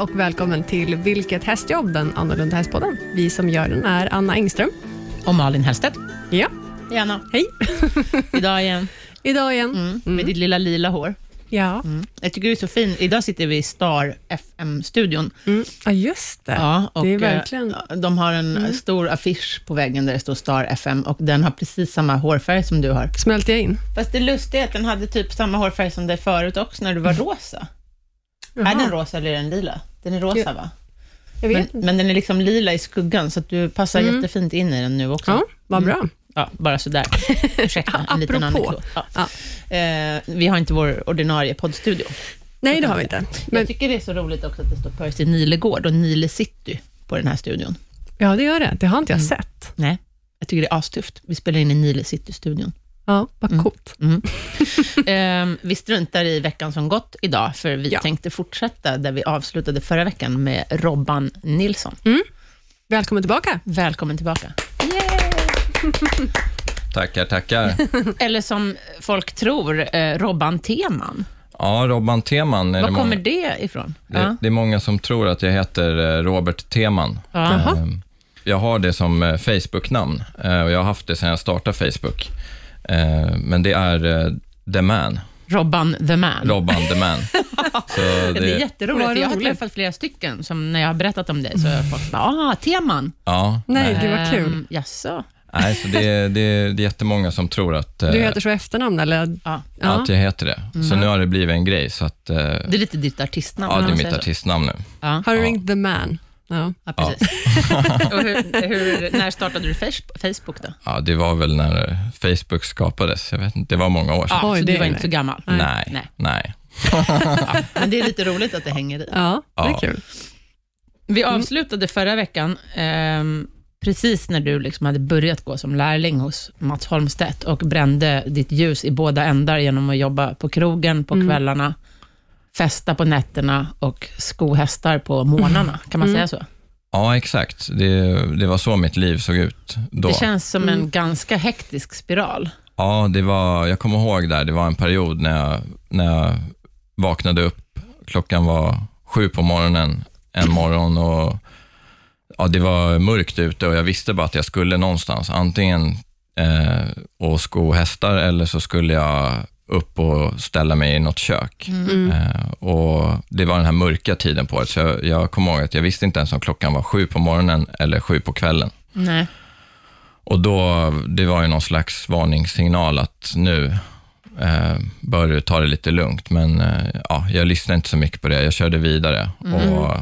och välkommen till Vilket hästjobb, den annorlunda hästpodden. Vi som gör den är Anna Engström. Och Malin Hellstedt. Ja, Gärna. hej. Idag igen. Idag igen. Mm. Med ditt lilla lila hår. Ja. Mm. Jag tycker du är så fin. Idag sitter vi i Star FM-studion. Mm. ja, just det. Ja, och det är eh, verkligen... De har en stor affisch på väggen där det står Star FM och den har precis samma hårfärg som du har. Smälter jag in? Fast det lustiga är att den hade typ samma hårfärg som dig förut också när du var rosa. Är den rosa eller är den lila? Den är rosa va? Jag Men, vet inte. men den är liksom lila i skuggan, så att du passar Mm. jättefint in i den nu också. Ja, vad bra. Ja, bara sådär. Ursäkta, en liten anekdot. Ja. Ja. Eh, vi har inte vår ordinarie poddstudio. Nej, det har vi inte. Men, Jag tycker det är så roligt också att det står Percy Nilegård och Nile City på den här studion. ja, det gör det. Det har inte Mm. jag sett. Nej, jag tycker det är astufft. Vi spelar in i Nile City-studion. Ja, vad Mm. coolt. Eh, vi struntar i veckan som gått idag, för vi Ja. tänkte fortsätta där vi avslutade förra veckan med Robban Nilsson. Välkommen tillbaka. Välkommen tillbaka. Tackar, tackar. Eller som folk tror, eh, Robban Teman. Ja, Robban Teman. Var det, kommer många, det ifrån? det, det är många som tror att jag heter eh, Robert Teman. Ja. Jaha. Eh, Jag har det som eh, Facebook-namn eh, och jag har haft det sedan jag startade Facebook. Eh, Men det är eh, The Man, Robban the Man. Robban The Man. Så Det är det, jätteroligt, för jag har träffat flera stycken som när jag har berättat om dig, så har folk bara, ah, teman. ja, Nej, nej, gud vad kul. Ehm, jaså? nej, så det, är- det, är- det är jättemånga som tror att, eh, Du heter så efternamn, eller? Ja. Ja. att jag heter det. Så nu har det blivit en grej. Så att, eh, Det är lite ditt artistnamn. ja, det är mitt artistnamn nu. Ja, Har du Ja. ringt The Man? Ja. ja precis. och hur, hur, när startade du Face- Facebook då? Ja, det var väl när Facebook skapades. Jag vet inte, det var många år sedan. Ja, Oj, så det du var är inte så gammal? Nej, Nej. nej. Men det är lite roligt att det hänger i. ja, det är Ja. kul. Vi avslutade förra veckan, ehm, precis när du liksom hade börjat gå som lärling hos Mats Holmstedt och brände ditt ljus i båda ändar genom att jobba på krogen på kvällarna, festa på nätterna och sko hästar på morgnarna. Kan man säga så? Ja, exakt. Det, det var så mitt liv såg ut då. Det känns som en ganska hektisk spiral. Ja, det var, jag kommer ihåg där, det var en period när jag, när jag vaknade upp. Klockan var sju på morgonen en morgon och ja, det var mörkt ute och jag visste bara att jag skulle någonstans. Antingen eh, och sko hästar eller så skulle jag upp och ställa mig i något kök. Mm. Eh, och Det var den här mörka tiden på året, så jag, jag kommer ihåg att jag visste inte ens om klockan var sju på morgonen eller sju på kvällen. Nej. Och då, det var ju någon slags varningssignal att nu eh, bör du ta det lite lugnt. Men eh, ja, jag lyssnade inte så mycket på det. Jag körde vidare. Och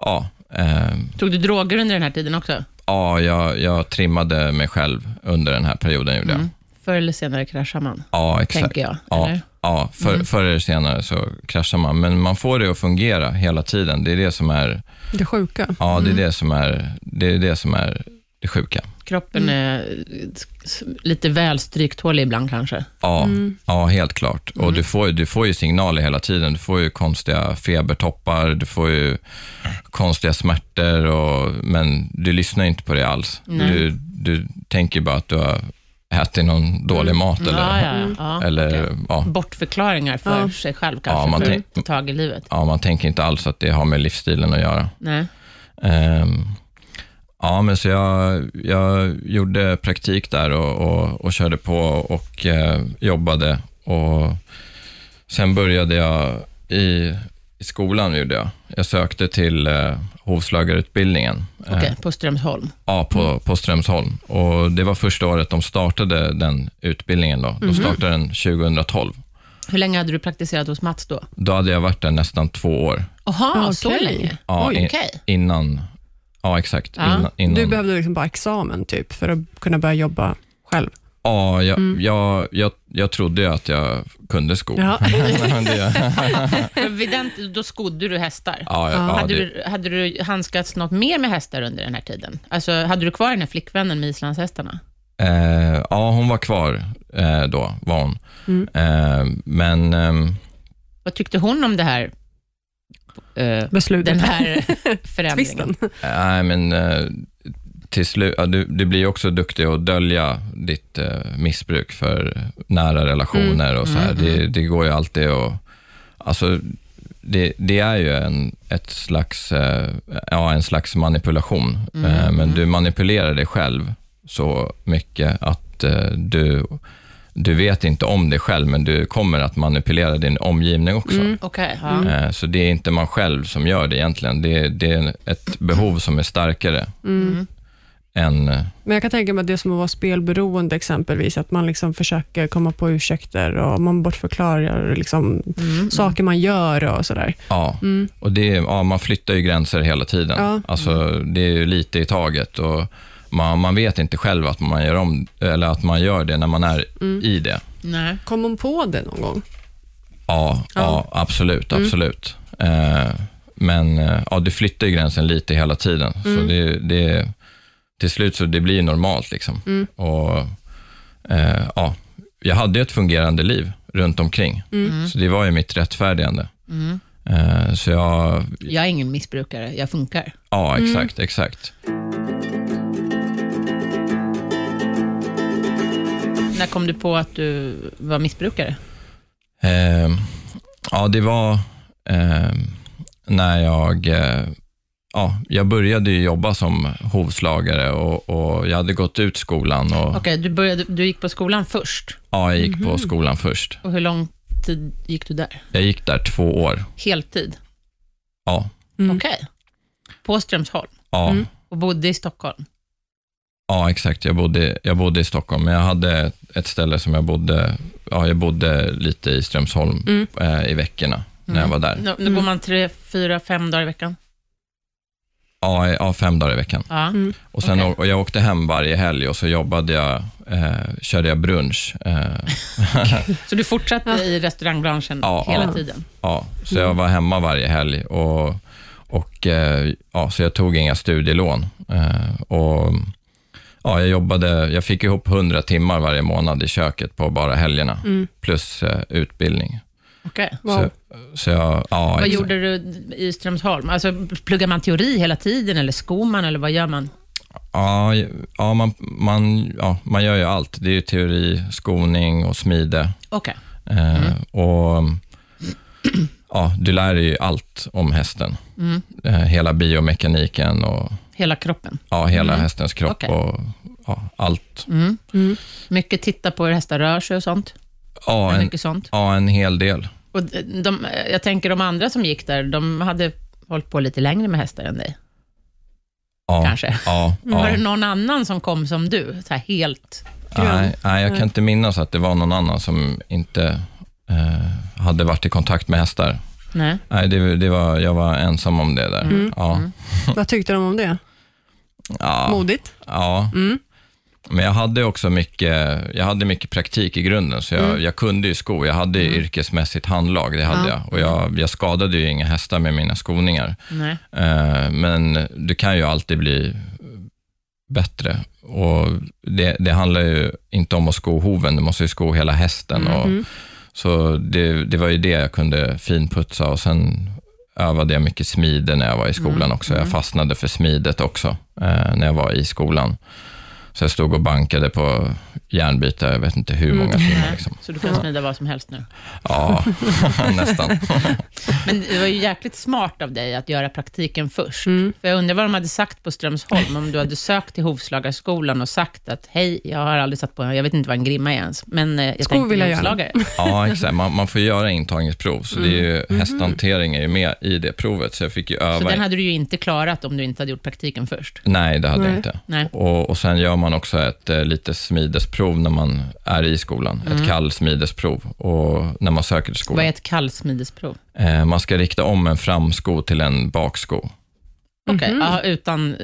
ja, eh, Tog du droger under den här tiden också? ja jag, jag trimmade mig själv under den här perioden. Gjorde. Mm. Förr eller senare kraschar man, Ja, exakt. tänker jag. Ja, Eller? ja för, förr eller senare så kraschar man. Men man får det att fungera hela tiden. Det är det som är, Det sjuka. ja, det är det som är, det är det som är det sjuka. Kroppen är s- lite väl stryktålig ibland kanske. Ja, ja helt klart. Och du får, ju- du får ju signaler hela tiden. Du får ju konstiga febertoppar, du får ju konstiga smärtor, och, men du lyssnar inte på det alls. Nej. Du, du tänker bara att du har ätit någon dålig mat eller, ja, ja, ja. ja eller okej. ja, Bortförklaringar för Ja. sig själv kanske, Ja, man för att ta tag i livet. ja, man tänker inte alls att det har med livsstilen att göra. Nej. Ehm, ja, men så jag, jag gjorde praktik där och, och, och körde på och eh, jobbade. Och sen började jag i, i skolan. Gjorde jag. jag sökte till eh, hovslagarutbildningen. Okej, Eh, på Strömsholm. ja, på, på Strömsholm. Och det var första året de startade den utbildningen. Då. De startade den 2012. Hur länge hade du praktiserat hos Mats då? Då hade jag varit där nästan två år. Jaha, Ah, så länge? Ja, Oj, okej. Innan, ja exakt. Ja. Innan, innan. Du behövde liksom bara examen typ för att kunna börja jobba själv. Ja, jag, jag, jag, jag trodde ju att jag kunde sko. Ja. Vid den, då skodde du hästar. ja, ja, hade, det, du, hade du handskats något mer med hästar under den här tiden? Alltså, hade du kvar den här flickvännen med islandshästarna? eh, ja, hon var kvar eh, då, var hon. Mm. Eh, men ehm, Vad tyckte hon om det här? eh, Beslutet. den här förändringen? Nej, men eh, till slut, ja, du, du blir också duktig att dölja ditt eh, missbruk för nära relationer och så här. Mm, Det, det går ju alltid att, alltså, det, det är ju en, ett slags, eh, ja, en slags manipulation, Mm. Eh, men du manipulerar dig själv så mycket att eh, du, du vet inte om dig själv, men du kommer att manipulera din omgivning också. Mm. Okej, ja. Eh, Så det är inte man själv som gör det egentligen. Det, det är ett behov som är starkare Mm. Än... eh, Men jag kan tänka mig att det som att vara spelberoende exempelvis, att man liksom försöker komma på ursäkter och man bortförklarar liksom Mm. saker man gör och sådär. Ja, Mm. och det, är- ja, man flyttar ju gränser hela tiden. Ja. Alltså, det är ju lite i taget och man, man vet inte själv att man, gör om, eller att man gör det när man är Mm. i det. Nej. Kom hon på det någon gång? Ja, ja. Ja. absolut. Mm. absolut. Eh, men eh, ja, du flyttar ju gränsen lite hela tiden. Så Mm. det, det, till slut så det blir normalt. Liksom. Mm. Och, eh, ja, jag hade ett fungerande liv runt omkring. Mm. Så det var ju mitt rättfärdigande. Mm. Eh, så jag, Jag är ingen missbrukare, jag funkar. ja Mm. exakt, exakt. När kom du på att du var missbrukare? Eh, ja, det var eh, när jag, eh, ja, jag började ju jobba som hovslagare och, och jag hade gått ut skolan och Okej, du, började, du gick på skolan först. ja, jag gick Mhm. på skolan först. Och hur lång tid gick du där? Jag gick där två år. Heltid? Ja, Mm. Okej. På Strömsholm? ja, Mm. Och bodde i Stockholm? ja exakt. Jag bodde, jag bodde i Stockholm, men jag hade ett ställe som jag bodde, ja, jag bodde lite i Strömsholm Mm. eh, i veckorna när jag Mm. var där. Nu, nu Mm. går man tre, fyra, fem dagar i veckan? Ja, ja, fem dagar i veckan. Ja. Mm. Och, sen, Okej. och jag åkte hem varje helg och så jobbade jag, eh, körde jag brunch. Eh, Så du fortsatte i restaurangbranschen Ja, hela ja. tiden? Ja, så jag var hemma varje helg och, och eh, ja, så jag tog inga studielån. Eh, och, ja, jag jobbade, jag fick ihop 100 timmar varje månad i köket på bara helgerna, Mm. plus eh, utbildning. Okej. Wow. Så, så jag, ja, Vad exakt. gjorde du i Strömsholm? Alltså, pluggar man teori hela tiden eller skor man eller vad gör man? Ja, ja, man, man, ja, man gör ju allt. Det är ju teori, skoning och smide. Okej. Eh, och ja, Du lär dig ju allt om hästen. Mm. Eh, hela biomekaniken och Hela kroppen? ja, hela Mm. hästens kropp Okej. och ja, allt. Mm. Mm. Mycket titta på hur hästar rör sig och sånt? Ja, en, mycket sånt? ja, en hel del. Och de, jag tänker de andra som gick där, de hade hållit på lite längre med hästar än dig, Ja, kanske? Ja, Var ja. det någon annan som kom som du? Så här helt... Nej, nej, jag kan inte minnas att det var någon annan som inte eh, hade varit i kontakt med hästar. Nej. Nej, det, det var, jag var ensam om det där. Mm. Ja, Mm. Vad tyckte de om det? ja, Modigt? ja. Mm. Men jag hade också mycket, jag hade mycket praktik i grunden, så jag, Mm. jag kunde ju sko. Jag hade ju yrkesmässigt handlag, det hade Ja. jag. Och jag, jag skadade ju inga hästar med mina skoningar. Eh, men du kan ju alltid bli bättre. Och det, det handlar ju inte om att sko hoven, du måste ju sko hela hästen. Och, Mm. Så det, det var ju det jag kunde finputsa och sen övade jag mycket smide när jag var i skolan Mm, också. Jag mm. fastnade för smidet också eh, när jag var i skolan. Så jag stod och bankade på järnbitar, jag vet inte hur Mm. många timmar. Nej. Liksom. Så du kan smida vad som helst nu. Ja, nästan. Men det var ju jäkligt smart av dig att göra praktiken först. Mm. För jag undrar vad de hade sagt på Strömsholm, om du hade sökt till hovslagarskolan och sagt att hej, jag har aldrig satt på, jag vet inte vad en grimma är ens, men eh, jag Skor tänkte vill jag hovslagare. Ja, exakt. Man, man får göra intagningsprov, så det är ju, Mm. hästhantering är ju med i det provet, så jag fick ju öva. Så den hade du ju inte klarat om du inte hade gjort praktiken först. Nej, det hade jag Nej. inte. Nej. Och, och sen gör man också ett eh, lite smidesprov när man är i skolan. Ett kallsmidesprov och när man söker till Vad skolan. är ett kallsmidesprov? Eh, man ska rikta om en framsko till en baksko. Okej, Mhm. ja, utan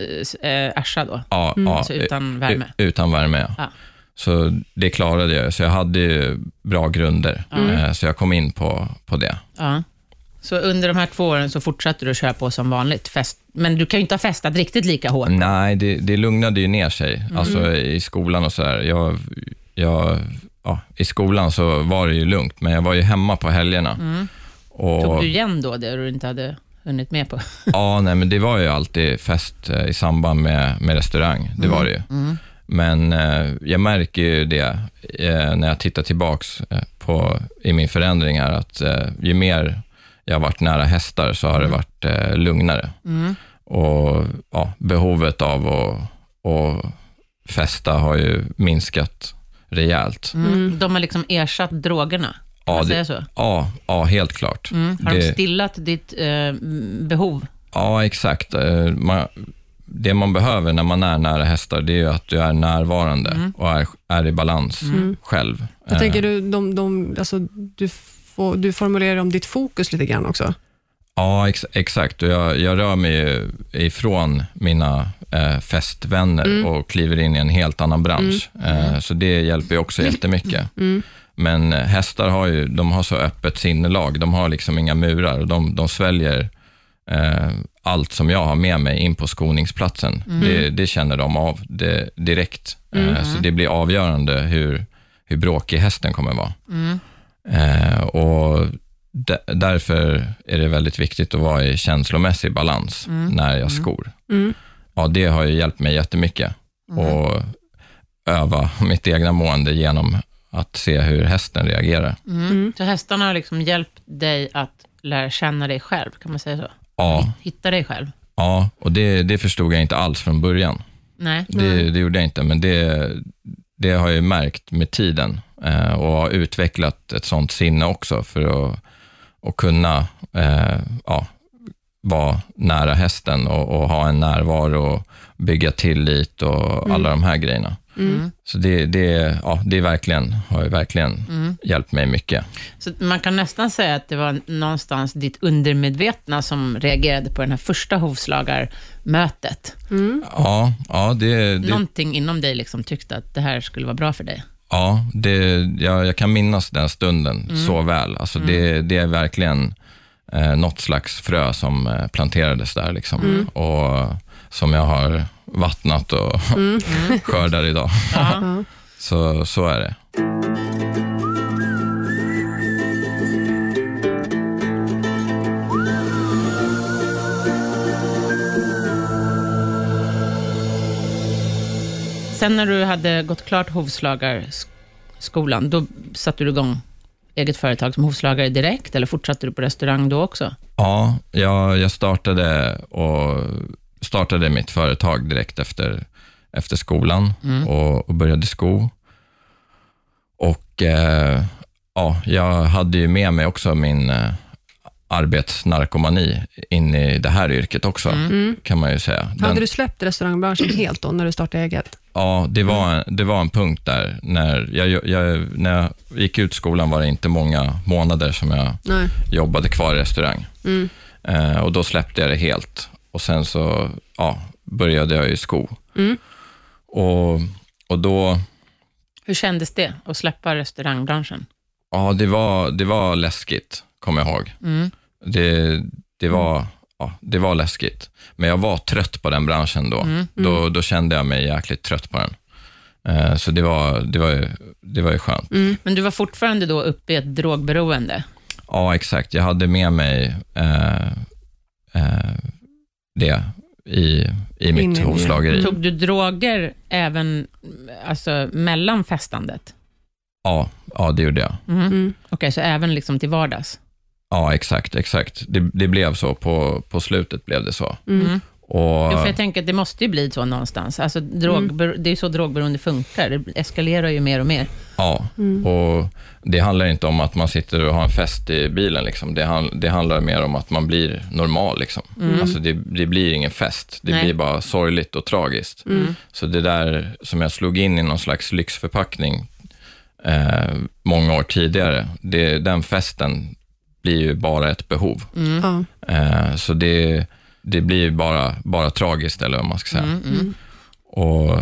äh, Asha då? Ja, Mm. ja, Alltså utan värme? Utan värme, ja. Ja. Så det klarade jag. Så jag hade ju bra grunder. Mm. Eh, så jag kom in på, på det. Ja. Så under de här två åren så fortsatte du att köra på som vanligt? Fest. Men du kan ju inte ha festat riktigt lika hårt? Nej, det, det lugnade ju ner sig. Mm. Alltså i skolan och sådär. Jag, jag, ja, I skolan så var det ju lugnt, men jag var ju hemma på helgerna. Mm. Och, Tog du igen då det du inte hade hunnit med på? Ja, nej, men det var ju alltid fest eh, i samband med, med restaurang. Det var det ju. Mm. Men eh, jag märker ju det eh, när jag tittar tillbaks eh, på, i min förändring här, att eh, ju mer jag har varit nära hästar så har det varit eh, lugnare. Mm. Och ja, behovet av att, att festa har ju minskat rejält. Mm. De har liksom ersatt drogerna, kan Ja, man säga så? Ja, ja helt klart. Mm. Har de Det- stillat ditt eh, behov? Ja, exakt. Eh, Man, det man behöver när man är nära hästar, det är ju att du är närvarande och är, är i balans själv. Jag Eh, tänker du, de, de, alltså, du, får, du formulerar om ditt fokus lite grann också. Ja, ex, exakt. Jag, jag rör mig ju ifrån mina eh, festvänner och kliver in i en helt annan bransch. Eh, så det hjälper ju också jättemycket. Men eh, hästar har ju de har så öppet sinnelag. De har liksom inga murar. och De, de sväljer eh, allt som jag har med mig in på skoningsplatsen. Det, det känner de av det, direkt. Eh, så det blir avgörande hur, hur bråkig hästen kommer vara. Eh, och därför är det väldigt viktigt att vara i känslomässig balans när jag skor. Mm. Ja, det har ju hjälpt mig jättemycket. Och öva mitt egna mående genom att se hur hästen reagerar. Mm. Så hästarna har liksom hjälpt dig att lära känna dig själv, kan man säga så? Ja, Hitta dig själv? ja och det, det förstod jag inte alls från början. Nej. Det, det gjorde jag inte, men det, det har jag ju märkt med tiden och har utvecklat ett sånt sinne också för att, att kunna eh, ja, vara nära hästen och, och ha en närvaro och bygga tillit och alla de här grejerna. Mm. Så det, det, ja, det är verkligen, har ju verkligen Mm. hjälpt mig mycket. Så man kan nästan säga att det var någonstans ditt undermedvetna som reagerade på den här första hovslagarmötet. Ja, ja, det, det, Någonting inom dig liksom tyckte att det här skulle vara bra för dig. Ja, det, jag, jag kan minnas den stunden så väl. Alltså det, det är verkligen eh, något slags frö som eh, planterades där. Liksom. Och som jag har vattnat och skördar idag. Så, så är det. Sen när du hade gått klart hovslagarskolan, då satte du igång eget företag som hovslagare direkt, eller fortsatte du på restaurang då också? Ja, jag, jag startade, och startade mitt företag direkt efter, efter skolan och, och började sko. Och eh, ja, jag hade ju med mig också min eh, arbetsnarkomani in i det här yrket också, kan man ju säga. Den- Hade du släppt restaurangbranschen helt då, när du startade eget? Ja, det var, en, det var en punkt där. När jag, jag, när jag gick ut skolan var det inte många månader som jag Nej. jobbade kvar i restaurang. Mm. Eh, och då släppte jag det helt. Och sen så ja, började jag i sko. Mm. Och, och då, Hur kändes det att släppa restaurangbranschen? ja, det var, det var läskigt, kommer jag ihåg. Mm. Det, det, var, ja, det var läskigt. Men jag var trött på den branschen då. Mm. Då, då kände jag mig jäkligt trött på den. Eh, så det var, det, var ju, det var ju skönt. Men du var fortfarande då uppe i ett drogberoende? Ja, exakt. Jag hade med mig eh, eh, det i, i mitt hovslageri. Tog du droger även alltså, mellan festandet? Ja, ja, det gjorde jag. Mhm. Mm. Okej, så även liksom till vardags? Ja, exakt. exakt. Det, det blev så. På, på slutet blev det så. Mm. Och, Jo, för jag tänker att det måste ju bli så någonstans. Alltså, drog, Det är så drogberoende funkar. Det eskalerar ju mer och mer. ja, och det handlar inte om att man sitter och har en fest i bilen. Liksom. Det, han, det handlar mer om att man blir normal. Liksom. Alltså det, det blir ingen fest. Det Nej. blir bara sorgligt och tragiskt. Så det där som jag slog in i någon slags lyxförpackning eh, många år tidigare, det, den festen blir ju bara ett behov. Ja. Eh, så det, det blir bara, bara tragiskt, eller vad man ska säga. Mm, Och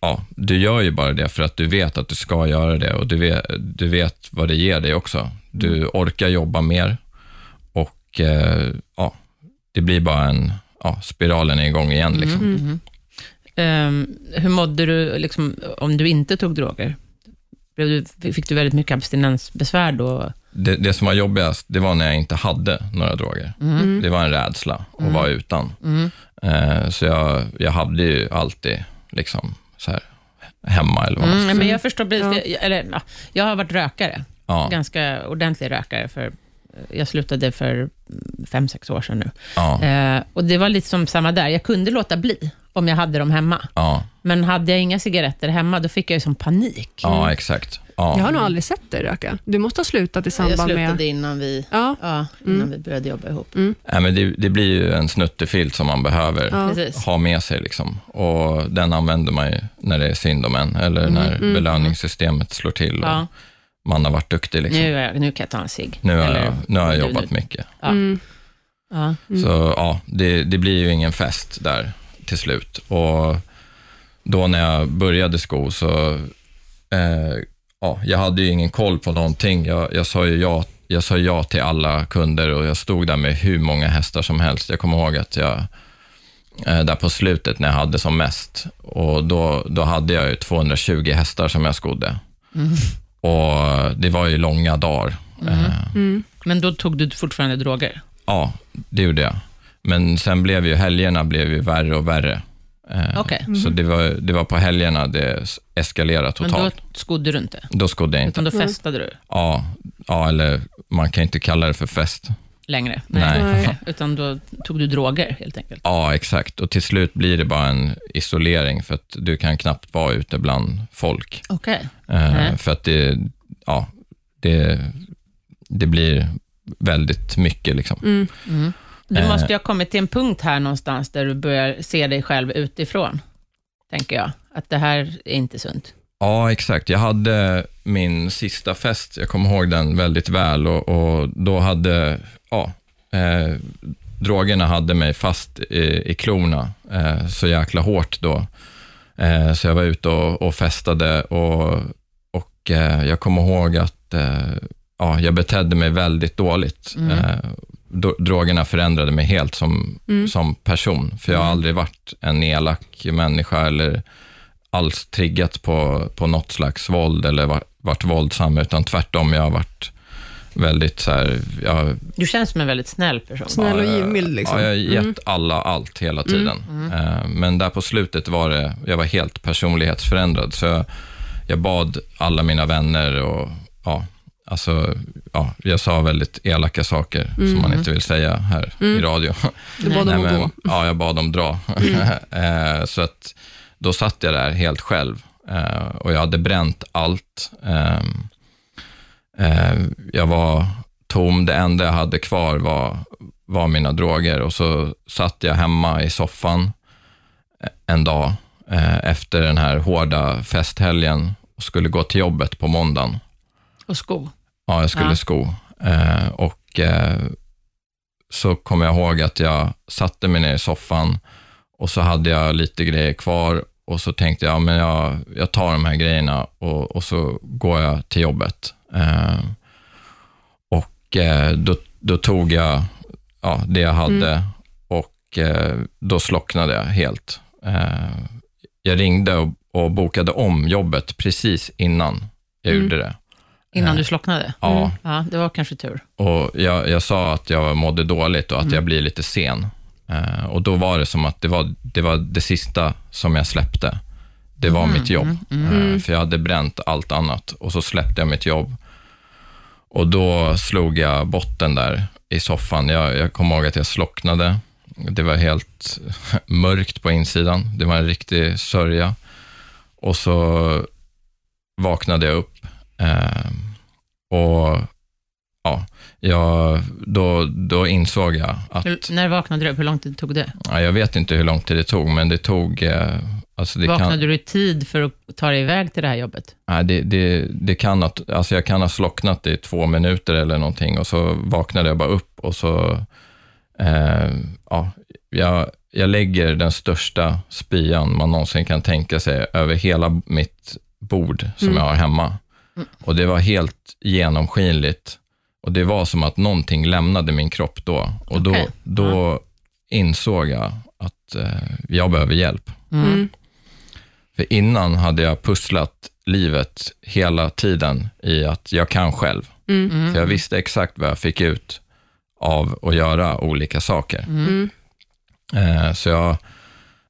ja, Du gör ju bara det för att du vet att du ska göra det och du vet, du vet vad det ger dig också. Du orkar jobba mer och eh, ja, det blir bara en, ja, spiralen är igång igen. Liksom. Ehm, hur mådde du liksom, om du inte tog droger? Blev du, fick du väldigt mycket abstinensbesvär då? Det, det som var jobbigast, det var när jag inte hade några droger. Det var en rädsla att vara utan. Eh, så jag, jag hade ju alltid liksom så här hemma eller vad man ska Mm, men jag förstår precis, Ja. eller, ja, jag har varit rökare, Ja. ganska ordentlig rökare, för jag slutade för fem, sex år sedan nu. Ja, Eh, och det var lite som samma där. Jag kunde låta bli om jag hade dem hemma. ja, Men hade jag inga cigaretter hemma, då fick jag ju som panik. ja exakt. Ja. Jag har nog aldrig sett dig röka. Du måste ha slutat i jag samband slutade med... innan vi, Ja, ja, innan vi började jobba ihop. Nej, men det, det blir ju en snuttefilt som man behöver Ja. Ha med sig. Liksom. Och den använder man ju när det är synd om en, eller när belöningssystemet slår till och Ja. man har varit duktig. Liksom. Nu, är jag, nu kan jag ta en cigg. Nu Eller- jag, nu har jag du, jobbat nu. mycket. Ja. Mm. Ja. Så ja, det, det blir ju ingen fest där till slut. Och då när jag började sko så, eh, ja, jag hade ju ingen koll på någonting. Jag, jag, sa ju ja, jag sa ja till alla kunder och jag stod där med hur många hästar som helst. Jag kommer ihåg att jag, eh, där på slutet när jag hade som mest, och då, då hade jag ju 220 hästar som jag skodde. Och det var ju långa dagar. Eh, Men då tog du fortfarande droger? Ja, det gjorde jag. Men sen blev ju helgerna blev ju värre och värre. Eh, Okej. Så det var, det var på helgerna det s- eskalerade Men totalt. då skodde du inte? Då, skodde jag inte. Utan då festade du Ja, ja, eller man kan inte kalla det för fest. längre? Nej. Okej. Utan då tog du droger helt enkelt? Ja, exakt. Och till slut blir det bara en isolering, för att du kan knappt vara ute bland folk. Okej. Eh, Nej. För att det, ja, det, det blir väldigt mycket. Liksom. Mm. Du Eh. måste ju ha kommit till en punkt här någonstans där du börjar se dig själv utifrån, tänker jag. Att det här är inte sunt. Ja, exakt. Jag hade min sista fest, jag kommer ihåg den väldigt väl och, och då hade, ja, eh, drogerna hade mig fast i, i klorna eh, så jäkla hårt då. Eh, så jag var ute och, och festade och, och eh, jag kommer ihåg att eh, ja, jag betedde mig väldigt dåligt. Mm. Eh, drogerna förändrade mig helt som, Mm. som person, för jag har aldrig varit en elak människa eller alls triggat på, på något slags våld eller varit, varit våldsam, utan tvärtom, jag har varit väldigt så här, jag, Du känns som en väldigt snäll person. Snäll och givmild. Liksom. Ja, jag har gett Mm. alla allt hela tiden. Eh, Men där på slutet var det, jag var helt personlighetsförändrad, så jag, jag bad alla mina vänner och ja, alltså, ja, jag sa väldigt elaka saker som man inte vill säga här i radio. Du bad dem att gå. Ja, jag bad dem dra. Eh, så att då satt jag där helt själv eh, och jag hade bränt allt. Ehm, eh, jag var tom, det enda jag hade kvar var, var mina droger och så satt jag hemma i soffan en dag eh, efter den här hårda festhelgen och skulle gå till jobbet på måndagen. Och sko. Ja, jag skulle Ja. sko. Eh, och eh, så kommer jag ihåg att jag satte mig ner i soffan och så hade jag lite grejer kvar och så tänkte jag, men jag, jag tar de här grejerna och, och så går jag till jobbet. Eh, och eh, då, då tog jag ja, det jag hade och eh, då slocknade jag helt. Eh, jag ringde och, och bokade om jobbet precis innan jag gjorde det. Innan Eh, du slocknade? Ja, Ja, det var kanske tur. och jag, jag sa att jag mådde dåligt och att jag blir lite sen. Eh, och då var det som att det var, det var det sista som jag släppte. Det var mitt jobb. Eh, för jag hade bränt allt annat och så släppte jag mitt jobb. Och då slog jag botten där i soffan. Jag, jag kommer ihåg att jag slocknade. Det var helt mörkt på insidan. Det var en riktig sörja. Och så vaknade jag upp. Eh, och ja, jag, då, då insåg jag att, Hur, när vaknade du upp? Hur lång tid tog det? ja, jag vet inte hur lång tid det tog, men det tog, eh, alltså det vaknade kan, du i tid för att ta dig iväg till det här jobbet? nej, det, det, det kan ha, alltså jag kan ha slocknat i två minuter eller någonting och så vaknade jag bara upp och så, eh, ja, jag, jag lägger den största spyan man någonsin kan tänka sig över hela mitt bord som Mm. jag har hemma. Och det var helt genomskinligt. Och det var som att någonting lämnade min kropp då. Och då, Okej. då insåg jag att eh, jag behöver hjälp. Mm. För innan hade jag pusslat livet hela tiden i att jag kan själv. Mm. För jag visste exakt vad jag fick ut av att göra olika saker. Mm. Eh, så jag,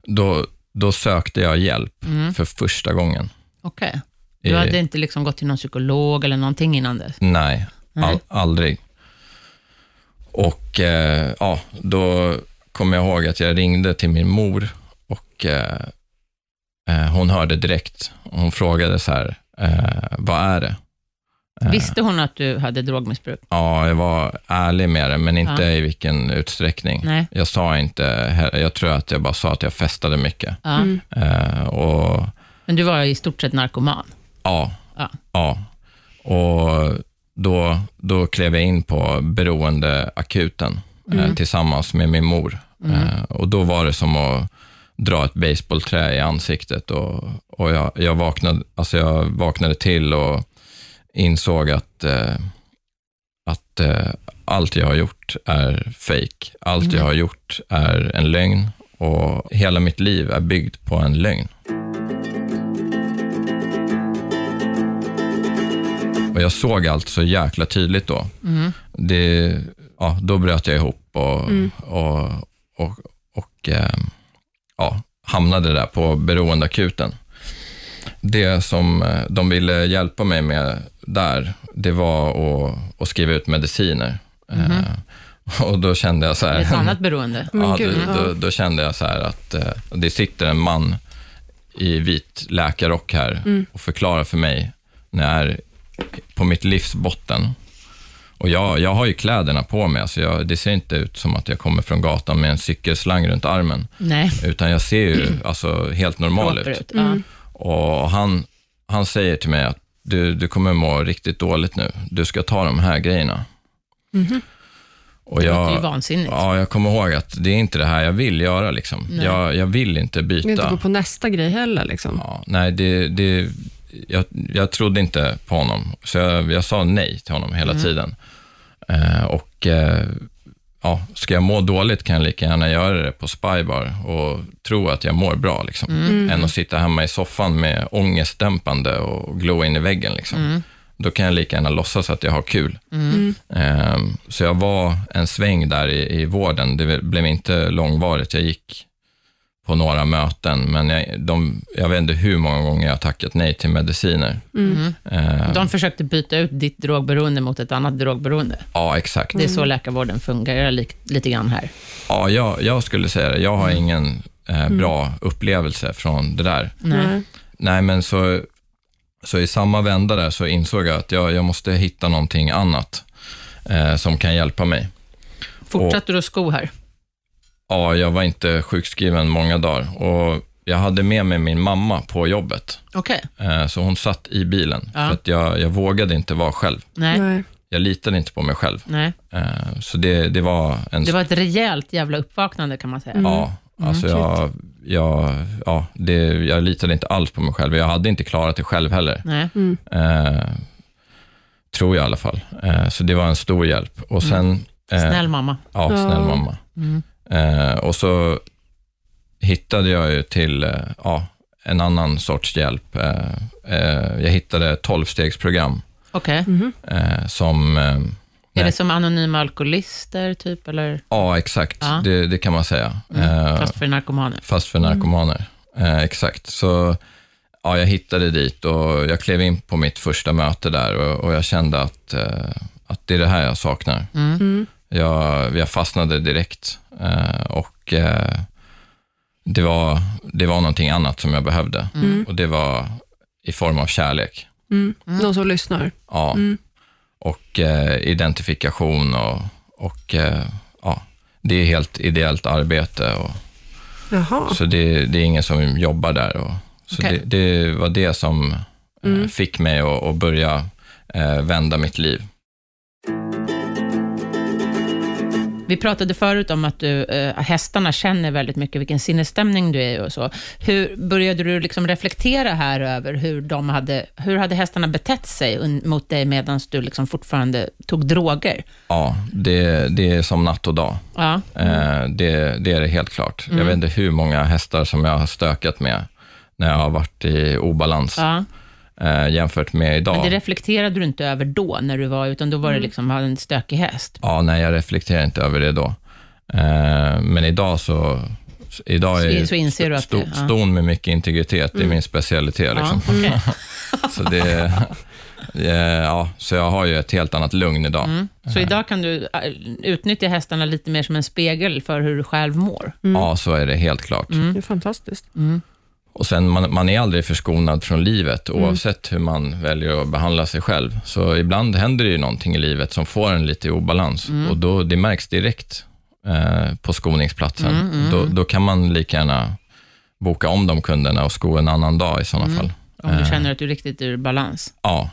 då, då sökte jag hjälp Mm. för första gången. Okej. I- Du hade inte liksom gått till någon psykolog eller någonting innan dess? Nej, all, aldrig. Och eh, ja, då kommer jag ihåg att jag ringde till min mor och eh, eh, hon hörde direkt. Hon frågade så här, eh, vad är det? Eh, Visste hon att du hade drogmissbruk? Ja, jag var ärlig med det, men inte Ja. i vilken utsträckning. Nej. Jag sa inte, jag tror att jag bara sa att jag festade mycket. Ja. Mm. Eh, och Men du var i stort sett narkoman? ja, Ja. ja. Och då, då klev jag in på beroendeakuten eh, tillsammans med min mor. Eh, och då var det som att dra ett baseballträ i ansiktet och, och jag, jag, vaknade, alltså jag vaknade till och insåg att, eh, att eh, allt jag har gjort är fake. Allt jag har gjort är en lögn och hela mitt liv är byggt på en lögn. Och jag såg allt så jäkla tydligt då. Det, ja, då bröt jag ihop och, och, och, och eh, ja, hamnade där på beroendeakuten. Det som eh, de ville hjälpa mig med där, det var att, att skriva ut mediciner. Eh, och då kände jag så här... Ett annat beroende? Ja, gud, då, då, då kände jag så här att eh, det sitter en man i vit läkarrock här Mm. och förklarar för mig när jag är på mitt livs botten. Och jag, jag har ju kläderna på mig, alltså jag, det ser inte ut som att jag kommer från gatan med en cykelslang runt armen, Nej. utan jag ser ju alltså, helt normal Proper ut. Mm. Och han, han säger till mig att du, du kommer må riktigt dåligt nu, du ska ta de här grejerna. Mhm. Och Det låter ju jag, vansinnigt. Ja, jag kommer ihåg att det är inte det här jag vill göra. Liksom. Jag, jag vill inte Du vill inte byta. gå på nästa grej heller. Liksom. Ja, nej, det, det, jag, jag trodde inte på honom, så jag, jag sa nej till honom hela tiden. Eh, och eh, ja, ska jag må dåligt kan jag lika gärna göra det på Spybar och tro att jag mår bra, liksom. än att sitta hemma i soffan med ångestdämpande och glo in i väggen. Liksom. Då kan jag lika gärna låtsas att jag har kul. Ehm, så jag var en sväng där i, i vården. Det blev inte långvarigt. Jag gick på några möten, men jag, de, jag vet inte hur många gånger jag har tackat nej till mediciner. Mm. Ehm, De försökte byta ut ditt drogberoende mot ett annat drogberoende. ja, exakt. Det är så läkarvården fungerar li- lite grann här. Ja, jag, jag skulle säga det. Jag har ingen eh, bra upplevelse från det där. Nej. Nej. Nej, men så, så i samma vända där så insåg jag att jag, jag måste hitta någonting annat eh, som kan hjälpa mig. Fortsatte du att sko här? Ja, jag var inte sjukskriven många dagar och jag hade med mig min mamma på jobbet. Okej. Eh, Så hon satt i bilen, Ja. för att jag, jag vågade inte vara själv. Nej. Nej. Jag litade inte på mig själv. Nej. Eh, Så det, det var en... Det var ett rejält jävla uppvaknande kan man säga. Ja, alltså jag, jag, ja, det, jag litade inte alls på mig själv. Jag hade inte klarat det själv heller. Nej. Eh, tror jag i alla fall. Eh, så det var en stor hjälp. Och sen... eh, Snäll mamma. Ja, snäll Ja. mamma. Mm. Eh, och så hittade jag ju till eh, ja, en annan sorts hjälp. Eh, eh, jag hittade tolvstegsprogram Okej. eh, som... Eh, Är nej, det som anonyma alkoholister, typ? Eller? Ja, exakt. Ja. Det, det kan man säga. Eh, Fast för narkomaner. fast för narkomaner. Eh, exakt. Så ja, jag hittade dit och jag klev in på mitt första möte där och, och jag kände att, eh, att det är det här jag saknar. Mm. Jag, jag fastnade direkt eh, och eh, det, var, det var någonting annat som jag behövde och det var i form av kärlek. Mm. Någon som lyssnar. Ja. Mm. Och eh, identifikation och, och eh, ja, det är helt ideellt arbete. Och, Jaha. så det, det är ingen som jobbar där. Och, så Okej. det, det var det som eh, Mm. fick mig att, att börja eh, vända mitt liv. Vi pratade förut om att du, eh, hästarna känner väldigt mycket vilken sinnesstämning du är och så. Hur började du liksom reflektera här över hur de hade, hur hade hästarna betett sig mot dig medan du liksom fortfarande tog droger? Ja, det, det är som natt och dag. Ja. Eh, det, det är det helt klart. Mm. Jag vet inte hur många hästar som jag har stökat med när jag har varit i obalans ja. Eh, jämfört med idag. Men det reflekterade du inte över då, när du var, utan då var det liksom en stökig häst. Ja, nej, jag reflekterar inte över det då. Eh, men idag så... Idag är så inser du att sto, det- ja. ston med mycket integritet, det är min specialitet. Liksom. Ja, okej. Så det, Eh, ja, så jag har ju ett helt annat lugn idag. Mm. Så idag kan du äh, utnyttja hästarna lite mer som en spegel för hur du själv mår. Ja, så är det helt klart. Det är fantastiskt. Och sen, man, man är aldrig förskonad från livet, oavsett hur man väljer att behandla sig själv. Så ibland händer det ju någonting i livet som får en lite i obalans och då, det märks direkt eh, på skoningsplatsen. Då, då kan man lika gärna boka om de kunderna och sko en annan dag i sådana fall. Om du känner att du är riktigt ur balans. Ja.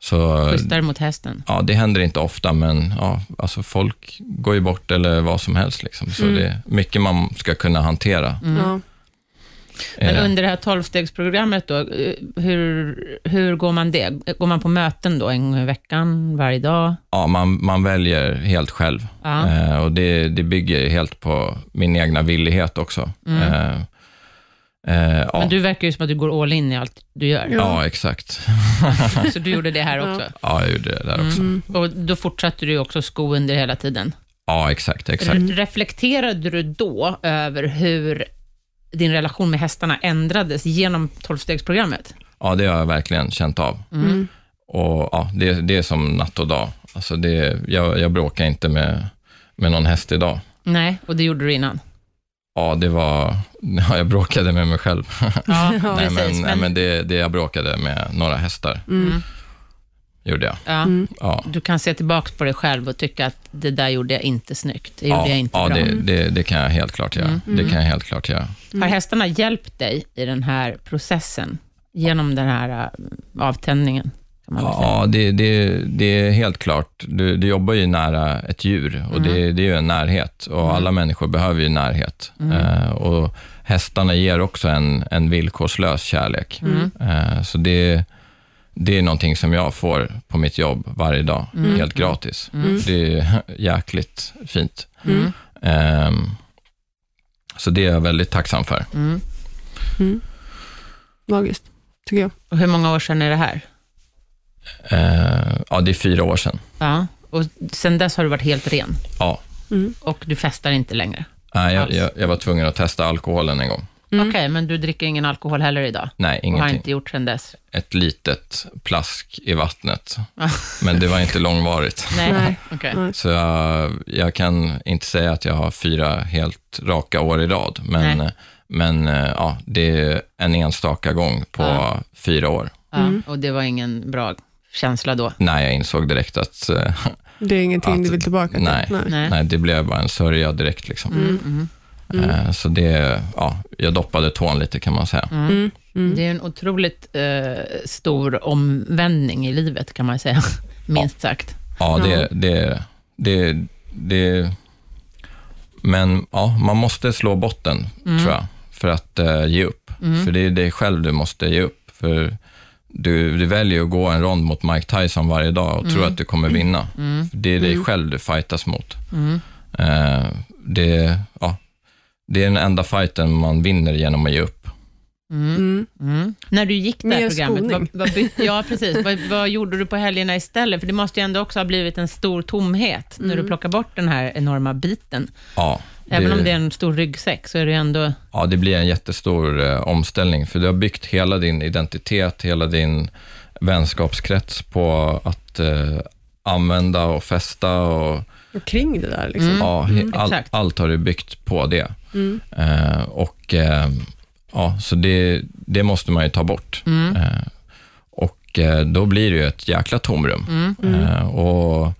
Så Pustar mot hästen. ja, det händer inte ofta, men ja, alltså folk går ju bort eller vad som helst. Liksom. Så det är mycket man ska kunna hantera. Ja. Men Eh, under det här tolvstegsprogrammet då, eh, hur, hur går man det? Går man på möten då en gång i veckan, varje dag? Ja, man, man väljer helt själv. Ja. Eh, och det, det bygger helt på min egna villighet också. Eh, eh, ja. Men du verkar ju som att du går all in i allt du gör. ja, exakt. Så du gjorde det här också. Ja, jag gjorde det där också. Och då fortsatte du också sko under hela tiden. Ja, exakt. exakt. Re- Reflekterade du då över hur din relation med hästarna ändrades genom tolvstegsprogrammet? Ja, det har jag verkligen känt av. Och ja, det, det är som natt och dag. Alltså det, jag, jag bråkar inte med, med någon häst idag. Nej, och det gjorde du innan. Ja, det var... Ja, jag bråkade med mig själv. Ja, nej, precis. men, nej, men det, det jag bråkade med några hästar, Mm. Gjorde jag. ja, Ja. du kan se tillbaka på dig själv och tycka att det där gjorde jag inte snyggt. Det gjorde ja, jag inte ja, bra. det, det, det kan jag helt klart göra. Det kan jag helt klart göra. Har hästarna hjälpt dig i den här processen? Genom den här äh, avtändningen? Ja, det, det, det är helt klart. Du, du jobbar ju nära ett djur och det, det är ju en närhet och alla människor behöver ju närhet. Eh, och hästarna ger också en, en villkorslös kärlek. Eh, så det, det är någonting som jag får på mitt jobb varje dag, helt gratis. Det är jäkligt fint. Ehm, så det är jag väldigt tacksam för. Magiskt, tycker jag. Och hur många år sedan är det här? Eh, ja, det är fyra år sedan. Ja, och sen dess har du varit helt ren Ja. och du festar inte längre. Nej, jag, jag, jag var tvungen att testa alkoholen en gång. Okej, men du dricker ingen alkohol heller idag? Nej, Och har ingenting. inte gjort sen dess? Ett litet plask i vattnet. Men det var inte långvarigt. Nej, Nej. Nej. Så jag, jag kan inte säga att jag har fyra helt raka år i rad. Men, Nej. men eh, ja, det är en enstaka gång på Ja. fyra år. Ja, och det var ingen bra känsla då? När jag insåg direkt att eh, Det är ingenting Att- du vill tillbaka till? nej. Nej. nej, det blev bara en sörja direkt. Liksom. Mm, mm. Eh, Så det, ja, jag doppade tån lite kan man säga. Mm. Mm. Det är en otroligt eh, stor omvändning i livet, kan man säga. Minst sagt. Ja, det, det, det, det... Men ja, man måste slå botten, tror jag, för att eh, ge upp. För det är dig själv du måste ge upp. För du, du väljer att gå en rond mot Mike Tyson varje dag och tror att du kommer vinna. Det är dig själv du fightas mot. Eh, det, ja, det är den enda fighten man vinner genom att ge upp. Mm. Mm. När du gick det här programmet, vad, vad, ja, precis. vad, vad gjorde du på helgerna istället? För det måste ju ändå också ha blivit en stor tomhet när du plockar bort den här enorma biten. Ja, Även om det är en stor ryggsäck, så är det ändå... Ja, det blir en jättestor eh, omställning, för du har byggt hela din identitet, hela din vänskapskrets på att eh, använda och festa och Och kring det där liksom. ja, he- all, exakt. allt har du byggt på det. Mm. Eh, och eh, ja, Så det, det måste man ju ta bort. Mm. Eh, och då blir det ju ett jäkla tomrum. Eh, och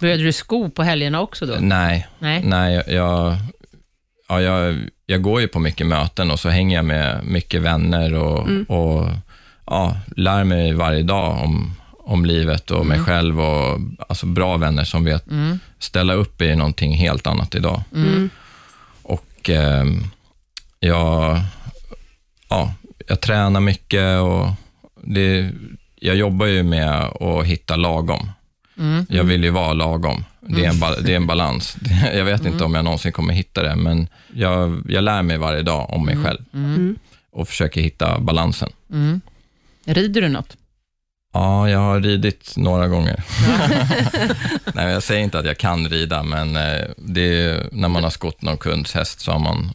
Började du sko på helgerna också då? nej, Nej? Nej, jag, jag, ja, jag, jag går ju på mycket möten och så hänger jag med mycket vänner och, och ja, lär mig varje dag om, om livet och mig själv. Och, alltså bra vänner som vet Mm. ställa upp är någonting helt annat idag. Mm. Och ehm, jag, ja, jag tränar mycket och det, jag jobbar ju med att hitta lagom. Mm. Jag vill ju vara lagom. Det är en, ba- det är en balans. Jag vet inte om jag någonsin kommer hitta det, men jag, jag lär mig varje dag om mig själv Mm. och försöker hitta balansen. Mm. Rider du något? Ja, jag har ridit några gånger. Nej, jag säger inte att jag kan rida, men eh, det är, när man har skott någon kunds häst så har man,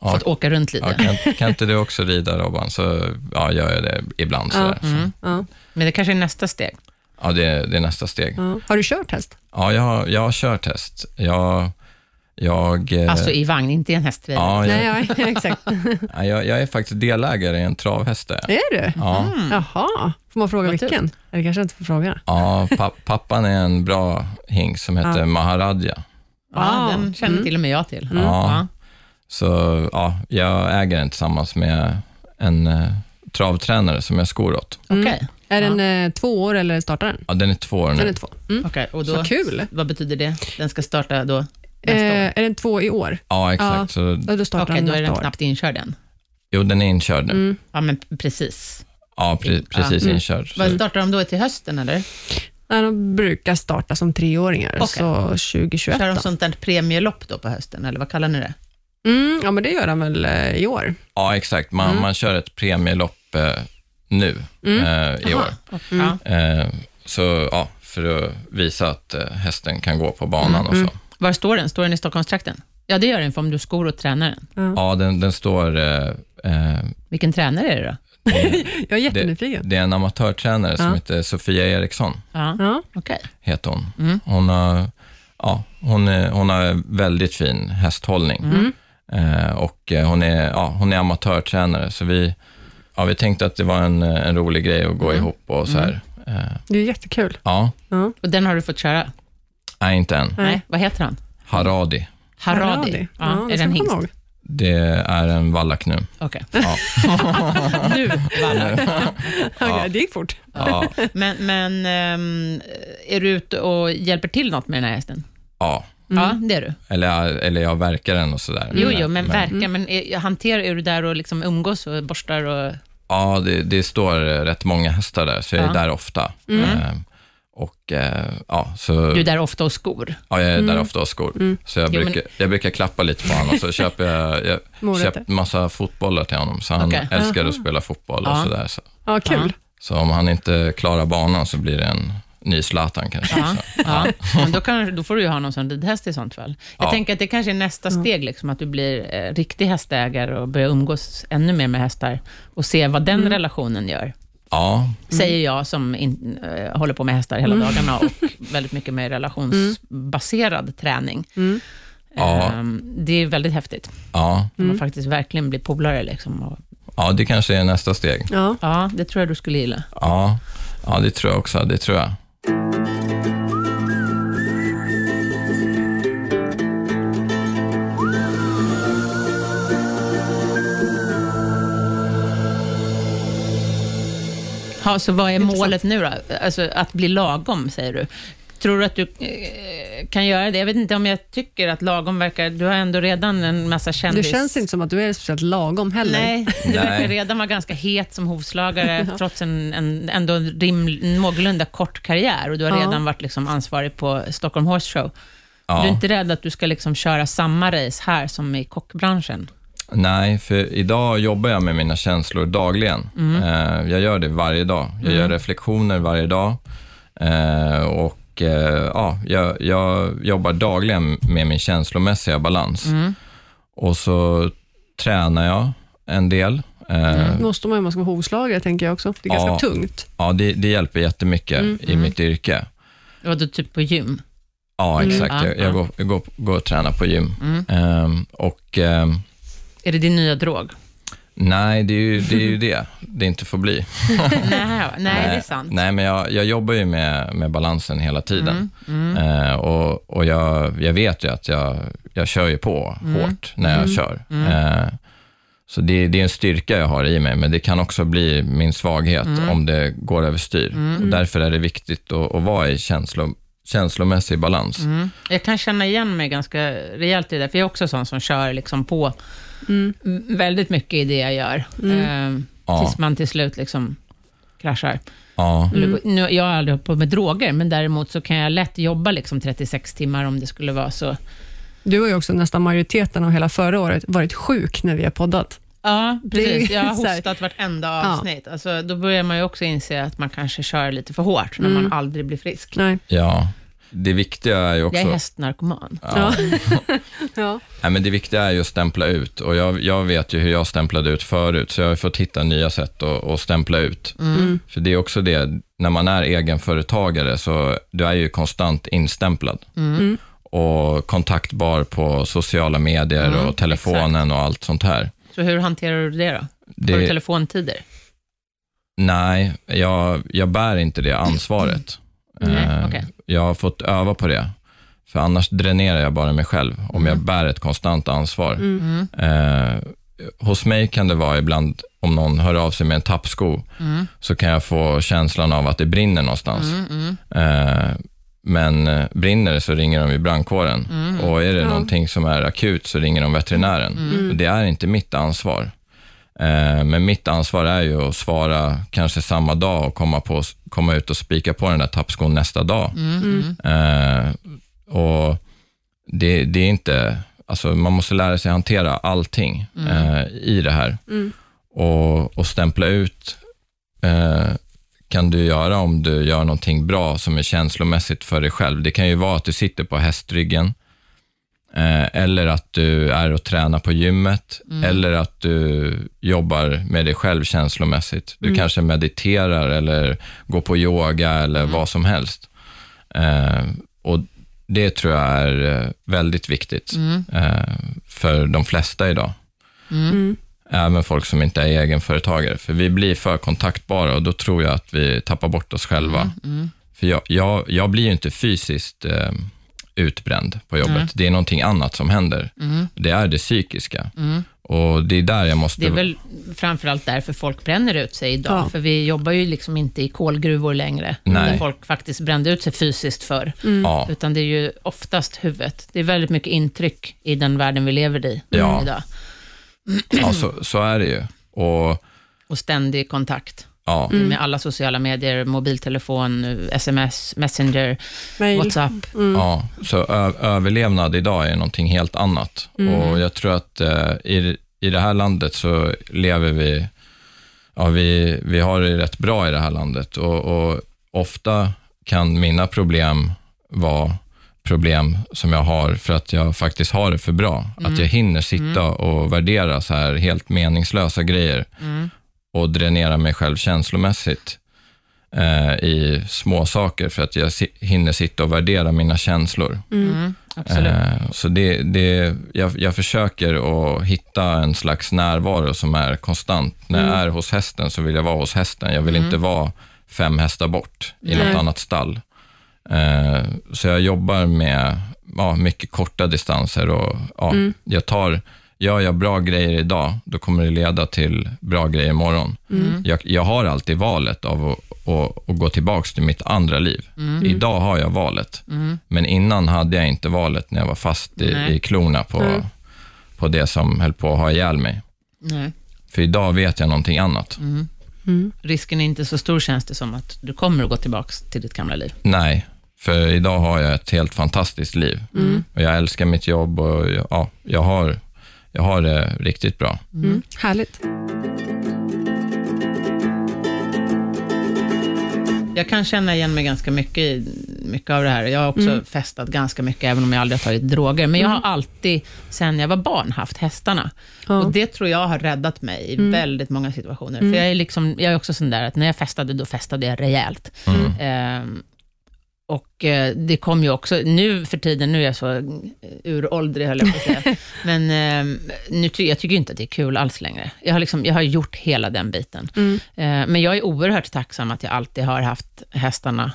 Ja. fått åka runt lite. Ja, kan, kan inte du också rida Robban? Så ja, gör jag det ibland. Ja. Sådär. Så. Mm. Ja. Men det kanske är nästa steg. Ja, det, det är nästa steg. Ja. Har du kört häst? Ja, jag, har- jag har kört häst. Jag, jag, eh, Alltså i vagn, inte i en hästbil. ja, jag, Nej, ja, exakt. ja, jag, jag är faktiskt delägare i en travhäst. Är du? Ja, Jaha, får man fråga Vad vilken? Eller kanske inte får fråga. ja pa, pappan är en bra hink som heter Ja. Maharadja. Ja, Wow. den känner Mm. till och med jag till. Ja. Ja. Så ja, jag äger den tillsammans med en eh, travtränare som jag skor åt. Okej, Är Ja. den eh, två år eller startar den? Ja, den är två år nu. Den är två. Mm. Okej, och då, Så kul. vad betyder det? Den ska starta då nästa Eh, år? är den två i år? Ja, exakt. Ja. Så, Ja, Då startar Okej, den då är nästa den år. knappt inkörd än. jo, den är inkörd nu. Mm. Ja, men precis. Ja, pre, precis Mm. inkörd. Så, Vad startar de då till hösten, eller? Nej, de brukar starta som treåringar, Okej. så 2021. Kör de då. sånt där premielopp då på hösten, eller vad kallar ni det? Mm, ja, men det gör de väl eh, i år. ja, exakt. Man, Mm. man kör ett premielopp eh, nu Mm. eh, i år. Och- Mm. Ja. Eh, så ja, för att visa att eh, hästen kan gå på banan Mm. och så. Var står den? Står den i Stockholmstrakten? Ja, det gör den, för om du skor åt tränaren. Ja. Ja, den, den står... Eh, eh, Vilken tränare är det då? Jag är jättenyfiken. det är en amatörtränare som Ja. heter Sofia Eriksson, Ja, Ja. okej. heter hon. Mm. Hon har, ja, hon, är, hon har väldigt fin hästhållning. Mm. Eh, och eh, hon är, ja, hon är amatörtränare, så vi, ja, vi tänkte att det var en, eh, en rolig grej att gå Mm. ihop och så här. Eh, Det är jättekul. ja, Ja. Och den har du fått köra? Nej inte än. Nej. Vad heter han? Haradi. Haradi? Ja, Ja, det är ska jag komma hingst? ihåg. Det är en vallack nu. Okej. Ja, Nu, Valle. Okej, Det gick fort. ja, Men, men ehm, är du ute och hjälper till något med den här hästen? ja. Ja, det är du. Eller, eller jag verkar den och sådär. Jo, jo, men verkar. Men är, hanterar, är du där och liksom umgås och borstar och... Ja, det, det står eh, rätt många hästar där, så jag är Ja. där ofta. Mm. Och eh, ja, så... Du är där ofta och skor? Ja, jag är där ofta och skor. Mm. Så jag Jo, men- brukar, jag brukar klappa lite på honom och så köper jag, jag Morötter. köpt massa fotbollar till honom, så han Okej. älskar Aha. att spela fotboll och Ja. sådär. Så. Ja, kul. Ja. så om han inte klarar banan så blir det en ny Zlatan kanske. Ja, ja. Men då, kan, då får du ju ha någon sån ridhäst i sånt fall. Jag Ja. tänker att det kanske är nästa steg, liksom, att du blir eh, riktig hästägare och börjar umgås ännu mer med hästar och se vad den relationen gör. Ja, Säger jag som in, eh, håller på med hästar hela dagarna och väldigt mycket med relationsbaserad träning. Mm. Ja. Ehm, det är väldigt häftigt. ja, Om man faktiskt verkligen blir polare. Liksom, och, ja, det kanske är nästa steg. Ja. ja, det tror jag du skulle gilla. Ja, ja det tror jag också. Det tror jag. Ja, så vad är Intressant. målet nu då? Alltså att bli lagom, säger du. Tror du att du eh, kan göra det? Jag vet inte om jag tycker att lagom verkar... Du har ändå redan en massa Det kändis... känns inte som att du är speciellt lagom heller. Nej, du Nej. verkar redan vara ganska het som hovslagare, trots en, en ändå rim, någorlunda kort karriär. Och du har Ja. redan varit liksom ansvarig på Stockholm Horse Show. Ja. Du är inte rädd att du ska liksom köra samma race här som i kockbranschen? Nej, för idag jobbar jag med mina känslor dagligen. Mm. Eh, jag gör det varje dag. Jag gör reflektioner varje dag. Eh, och eh, ja, jag, jag jobbar dagligen med min känslomässiga balans. Mm. Och så tränar jag en del. Eh, måste man ju om man ska vara hovslagare, tänker jag också. Det är ganska Ja. tungt. Ja, det, det hjälper jättemycket Mm. i mitt yrke. Och du typ på gym? Ja, Mm. exakt. Ja, jag, jag, ja. går, jag går, går och tränar på gym. Mm. Ehm, och ehm, Är det din nya drog? nej, det är, ju, det är ju det det inte får bli. nej, nej, det är sant. Nej, men jag, jag jobbar ju med, med balansen hela tiden. Mm. Eh, och och jag, jag vet ju att jag, jag kör ju på Mm. hårt när jag kör. Eh, så det, det är en styrka jag har i mig, men det kan också bli min svaghet Mm. om det går överstyr. Därför är det viktigt att, att vara i känslo, känslomässig balans. Mm. Jag kan känna igen mig ganska rejält i det, för jag är också sån som kör liksom på Mm. väldigt mycket i det jag gör. Eh, Ja. Tills man till slut liksom kraschar. Ja, Eller, Nu, jag har aldrig hållit på med droger, men däremot så kan jag lätt jobba liksom 36 timmar om det skulle vara så. Du har ju också nästan majoriteten av hela förra året varit sjuk när vi har poddat. Ja, precis. Jag har hostat vartenda Ja. avsnitt. Alltså, då börjar man ju också inse att man kanske kör lite för hårt när man aldrig blir frisk. Nej. ja. det viktiga är ju också... Jag är hästnarkoman. Ja. Ja. Nej, men det viktiga är ju att stämpla ut. Och jag, jag vet ju hur jag stämplade ut förut, så jag har fått hitta nya sätt att, att stämpla ut. Mm. För det är också det, när man är egenföretagare, så du är ju konstant instämplad. Mm. Och kontaktbar på sociala medier Mm, och telefonen och allt sånt här. Så hur hanterar du det då? Har du Det, telefontider? nej, jag, jag bär inte det ansvaret. Nej, Eh, okej. Jag har fått öva på det. För annars dränerar jag bara mig själv, om jag bär ett konstant ansvar. Mm. Eh, hos mig kan det vara ibland, om någon hör av sig med en tappsko, Mm. så kan jag få känslan av att det brinner någonstans. Mm, mm, Eh, men eh, brinner det så ringer de ju brandkåren. Mm. Och är det Ja. någonting som är akut så ringer de veterinären. Mm. Och det är inte mitt ansvar. Eh, men mitt ansvar är ju att svara kanske samma dag och komma, på, komma ut och spika på den där tappskon nästa dag. mm, mm. Eh, och det, det är inte, alltså man måste lära sig hantera allting i det här. Mm. Och, och stämpla ut kan du göra om du gör någonting bra som är känslomässigt för dig själv. Det kan ju vara att du sitter på hästryggen, eh, eller att du är och tränar på gymmet, eller att du jobbar med dig själv känslomässigt. Du kanske mediterar eller går på yoga eller vad som helst. Eh, och Det tror jag är eh, väldigt viktigt Mm. eh, för de flesta idag. Mm. Även folk som inte är egenföretagare. För vi blir för kontaktbara och då tror jag att vi tappar bort oss själva. Mm. För jag, jag, jag blir ju inte fysiskt eh, utbränd på jobbet. Nej. Det är någonting annat som händer. Mm. Det är det psykiska. Mm. Och det är där jag måste... Det är väl framförallt därför folk bränner ut sig idag, Ja. för vi jobbar ju liksom inte i kolgruvor längre, Nej. där folk faktiskt brände ut sig fysiskt för. Ja, Utan det är ju oftast huvudet. Det är väldigt mycket intryck i den världen vi lever i Ja. idag. Ja så, så är det ju. Och Och ständig kontakt ja, med alla sociala medier, mobiltelefon, sms, messenger, Mail. WhatsApp. Ja, så överlevnad idag är någonting helt annat. Och jag tror att eh, i, i det här landet så lever vi, ja, vi, vi har det rätt bra i det här landet. Och, och ofta kan mina problem vara problem som jag har för att jag faktiskt har det för bra. Att jag hinner sitta och värdera så här helt meningslösa grejer Mm. och dränera mig själv känslomässigt eh, i små saker för att jag si- hinner sitta och värdera mina känslor. Mm. Absolut. Eh, så det, det, jag, jag försöker att hitta en slags närvaro som är konstant. När jag är hos hästen så vill jag vara hos hästen. Jag vill inte vara fem hästar bort i Nej. något annat stall. Eh, så jag jobbar med ja, mycket korta distanser och ja, jag tar, gör jag bra grejer idag, då kommer det leda till bra grejer imorgon. Jag, jag har alltid valet av att, att, att gå tillbaka till mitt andra liv. Idag har jag valet, Mm. men innan hade jag inte valet när jag var fast i, Nej. i klorna på, Nej. på det som höll på att ha ihjäl mig. Nej. För idag vet jag någonting annat. Mm. Risken är inte så stor känns det som att du kommer att gå tillbaka till ditt gamla liv. Nej, för idag har jag ett helt fantastiskt liv. Och jag älskar mitt jobb och jag- ja, jag, har, jag har det riktigt bra. Mm. Härligt. Jag kan känna igen mig ganska mycket i mycket av det här. Jag har också festat ganska mycket, även om jag aldrig har tagit droger. Men jag har alltid, sen jag var barn, haft hästarna. Ja. Och det tror jag har räddat mig i väldigt många situationer. För jag är, liksom, jag är också sån där att när jag festade, då festade jag rejält. Ehm, och eh, det kom ju också, nu för tiden, nu är jag så eh, uråldrig höll jag på att säga. Men ehm, nu ty- jag tycker inte att det är kul alls längre. Jag har, liksom, jag har gjort hela den biten. Mm. Eh, men jag är oerhört tacksam att jag alltid har haft hästarna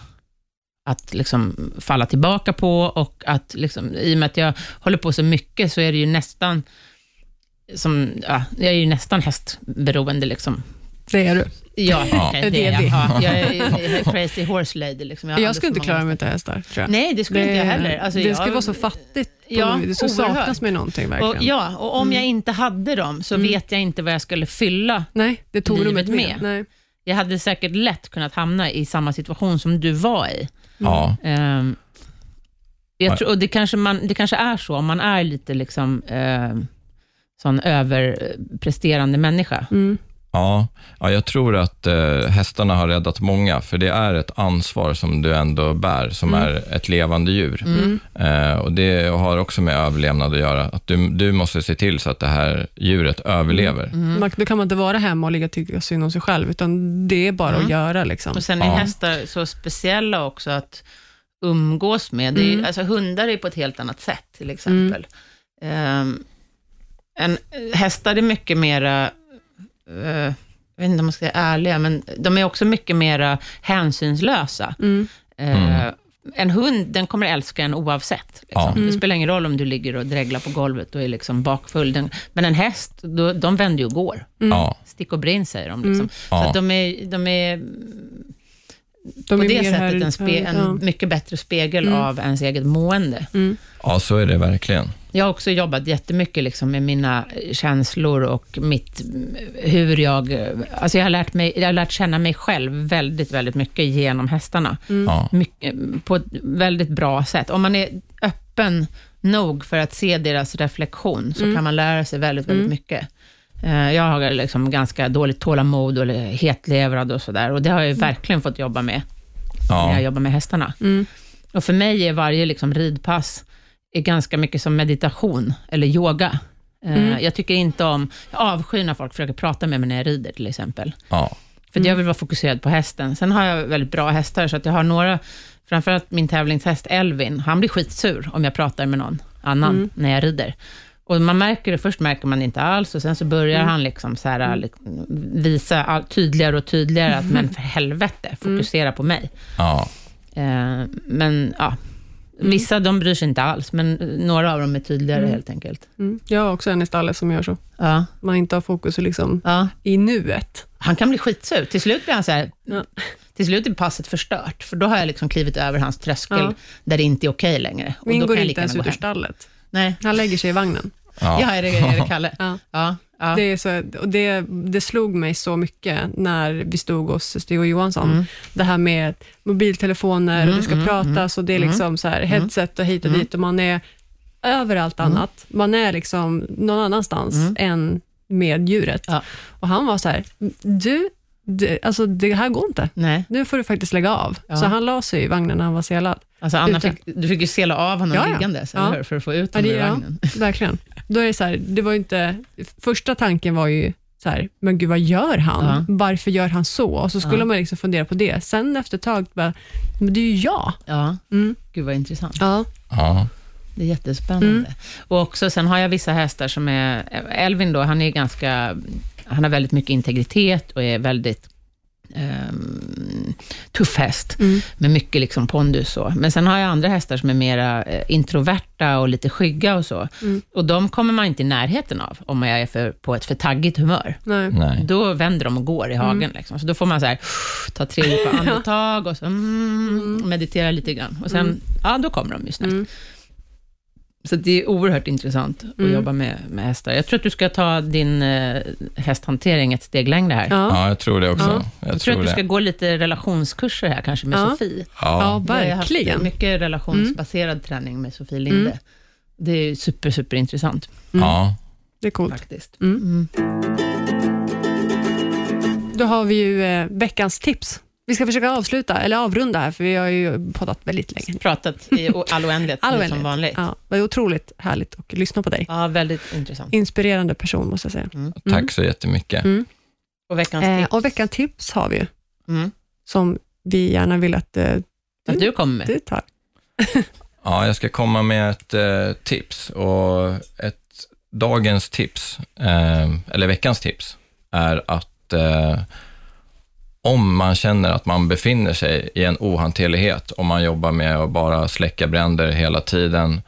att liksom falla tillbaka på och att liksom, i och med att jag håller på så mycket så är det ju nästan som, ja, jag är ju nästan hästberoende liksom. Det är du. Ja, Ja. Det det är jag. Ja, jag är, jag crazy horse lady. Liksom. Jag alldeles skulle inte klara mig utan hästar, tror jag. Nej, det skulle inte jag heller. Alltså, det jag, skulle vara så fattigt. På Ja, det skulle oerhört. saknas med någonting och, verkligen. Ja, och om jag inte hade dem så vet jag inte vad jag skulle fylla. Nej, det tog Livet med. med. Nej. Jag hade säkert lätt kunnat hamna i samma situation som du var i. Ja, Ehm, jag Ja. tror, och det, kanske man, det kanske är så, om man är lite liksom, ehm, sån överpresterande människa, Mm. Ja, ja, jag tror att eh, hästarna har räddat många, för det är ett ansvar som du ändå bär, som är ett levande djur. Eh, och Det har också med överlevnad att göra. Att du, du måste se till så att det här djuret överlever. Man, då kan man inte vara hemma och ligga och tycka synd om sig själv, utan det är bara att göra. Liksom. Och sen är Ja. hästar så speciella också att umgås med. Det är, Mm. alltså, hundar är på ett helt annat sätt, till exempel. Ehm, en, hästar är mycket mera, eh, jag vet inte om man ska säga ärliga, men de är också mycket mera hänsynslösa. Mm. Eh, En hund, den kommer älska en oavsett. Liksom. Ja. Det spelar ingen roll om du ligger och dreglar på golvet och är liksom bakfull. Den, men en häst, då, de vänder ju och går. Ja, Stick och brinn, säger de. Liksom. Så Ja. att de är, de är De på är det mer sättet här- en, spe, en ja. mycket bättre spegel av ens eget mående. ja, så är det verkligen. Jag har också jobbat jättemycket liksom med mina känslor och mitt, hur jag... Alltså jag, har lärt mig, jag har lärt känna mig själv väldigt, väldigt mycket genom hästarna. Ja. Mycket, på ett väldigt bra sätt. Om man är öppen nog för att se deras reflektion, så kan man lära sig väldigt, väldigt mycket. Eh, Jag har liksom ganska dåligt tålamod och hetlevrad och sådär. Och det har jag ju verkligen fått jobba med när jag Ja, jobbar med hästarna. Mm. Och för mig är varje liksom ridpass är ganska mycket som meditation eller yoga. Eh, Jag tycker inte om, jag avskyr när folk försöker prata med mig när jag rider till exempel. ja, För jag vill vara fokuserad på hästen. Sen har jag väldigt bra hästar, så att jag har några, framförallt min tävlingshäst Elvin, han blir skitsur om jag pratar med någon annan när jag rider. Och man märker det, först märker man det inte alls, och sen så börjar han liksom så här, liksom, visa all, tydligare och tydligare att, men för helvete, fokusera på mig. ja, Eh, men ja, vissa de bryr sig inte alls, men några av dem är tydligare helt enkelt. Mm. Jag har också en i stallet som gör så. Ja, Man inte har fokus liksom ja. i nuet. Han kan bli skitsur. Till slut blir han så här, Ja. till slut är passet förstört, för då har jag liksom klivit över hans tröskel, Ja. där det inte är okej längre. Och Min då går kan jag inte ens ut ur hem. stallet. Nej. Han lägger sig i vagnen. ja. Ja, är det, är det Kalle? Ja. Ja. ja. Det, är så, och det, det slog mig så mycket när vi stod hos Stig och Johansson. Mm. Det här med mobiltelefoner och det ska mm, pratas och det är liksom så här headset och hit och dit och man är överallt Mm. annat. Man är liksom någon annanstans än med djuret. Ja. Och han var så här, du, det, alltså det här går inte. Nej, Nu får du faktiskt lägga av. Ja. Så han la sig i vagnen när han var selad. alltså Anna fick, du fick ju sela av honom Ja, ja. liggandes, Ja. hur? För att få ut Ja, honom det, ur ja, vagnen. verkligen. Då är det så här, det var inte, första tanken var ju så här, men gud vad gör han? Ja. Varför gör han så? Och så skulle Ja. man liksom fundera på det. Sen efter ett tag, bara, men det är ju jag. Ja, Mm. gud vad intressant. Ja. ja. Det är jättespännande. Mm. Och också, sen har jag vissa hästar som är... Elvin då, han är ganska... Han har väldigt mycket integritet och är väldigt ehm, tuff häst, Mm. med mycket liksom pondus. Så. Men sen har jag andra hästar som är mera eh, introverta och lite skygga och så. Mm. Och de kommer man inte i närheten av om jag är för, på ett för taggigt humör. Nej. Nej. Då vänder de och går i hagen. Mm. Liksom. Så då får man så här, ta tre djupa andetag och så mm, meditera lite grann. Och sen, ja, då kommer de ju snällt. Mm. Så det är oerhört intressant att Mm. jobba med, med hästar. Jag tror att du ska ta din eh, hästhantering ett steg längre här. Ja. Ja, jag tror det också. Ja. Jag, Jag tror att du det. ska gå lite relationskurser här kanske med Ja. Sofie. ja, Ja, Vi har haft verkligen. mycket relationsbaserad träning med Sofie Linde. Mm. Det är super, super intressant ja. Det är coolt. faktiskt. Mm. Mm. Då har vi ju eh, veckans tips. Vi ska försöka avsluta, eller avrunda här, för vi har ju poddat väldigt länge. Pratat i all oändlighet, All som oändlighet. vanligt. Ja. Ja, det var otroligt härligt att lyssna på dig. väldigt intressant. Inspirerande person, måste jag säga. Tack så jättemycket. Mm. Och veckans Eh, tips? och veckans tips har vi ju, Mm. som vi gärna vill att eh, Att du kommer med. du tar. Ja, jag ska komma med ett eh, tips. Och ett, dagens tips, eh, eller veckans tips, är att eh, om man känner att man befinner sig i en ohanterlighet, om man jobbar med att bara släcka bränder hela tiden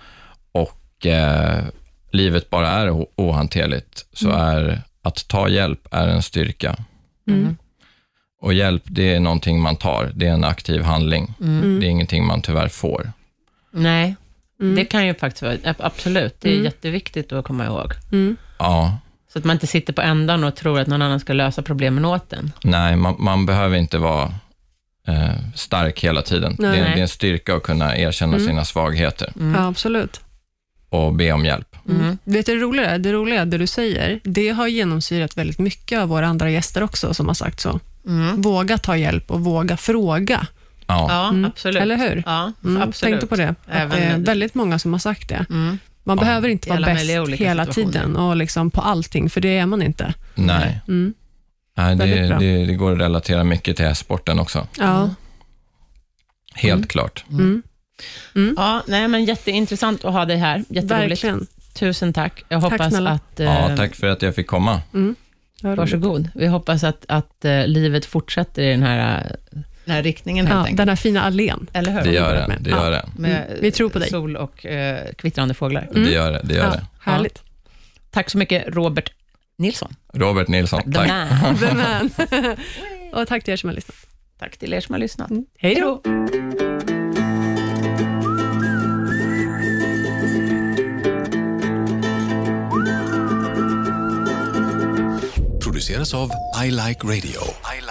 och eh, livet bara är ohanterligt, så är att ta hjälp är en styrka. Mm. Och hjälp, det är någonting man tar. Det är en aktiv handling. Mm. Det är ingenting man tyvärr får. Nej, Mm. det kan ju faktiskt vara, absolut, det är Mm. jätteviktigt att komma ihåg. Mm. Ja, Så att man inte sitter på ändan och tror att någon annan ska lösa problemen åt en. Nej, man, man behöver inte vara eh, stark hela tiden. Nej. Det är, det är en styrka att kunna erkänna Mm. sina svagheter. Mm. Ja, absolut. och be om hjälp. Mm. Vet du det roliga är? Det roliga är det du säger, det har genomsyrat väldigt mycket av våra andra gäster också, som har sagt så. Mm. Våga ta hjälp och våga fråga. Ja. Ja, Mm. absolut. Eller hur? Ja, Mm, absolut. Tänkte på det. Att det är väldigt många som har sagt det. Mm. Man Ja. behöver inte vara bäst hela situationer. tiden och liksom på allting, för det är man inte. Nej, Mm. Nej det, det, det går att relatera mycket till hästsporten också. Ja. Helt Mm. klart. Mm. Ja, nej, men jätteintressant att ha dig här. Jätteroligt. Verkligen. Tusen tack. Jag hoppas snälla. att... eh, Ja, tack för att jag fick komma. Mm. Varsågod. Vi hoppas att, att eh, livet fortsätter i den här, eh, den här riktningen helt Ja, enkelt. den här fina allén. Eller hur? Det gör börjat det. gör det. Med Mm. Vi tror på dig. sol och eh, kvittrande fåglar. Mm. Det gör det. det, gör Ja, det. härligt. Tack så mycket, Robert Nilsson. Robert Nilsson, The tack. man. The man. och tack till er som har lyssnat. Tack till er som har lyssnat. Mm. Hej då. produceras av I Like Radio. I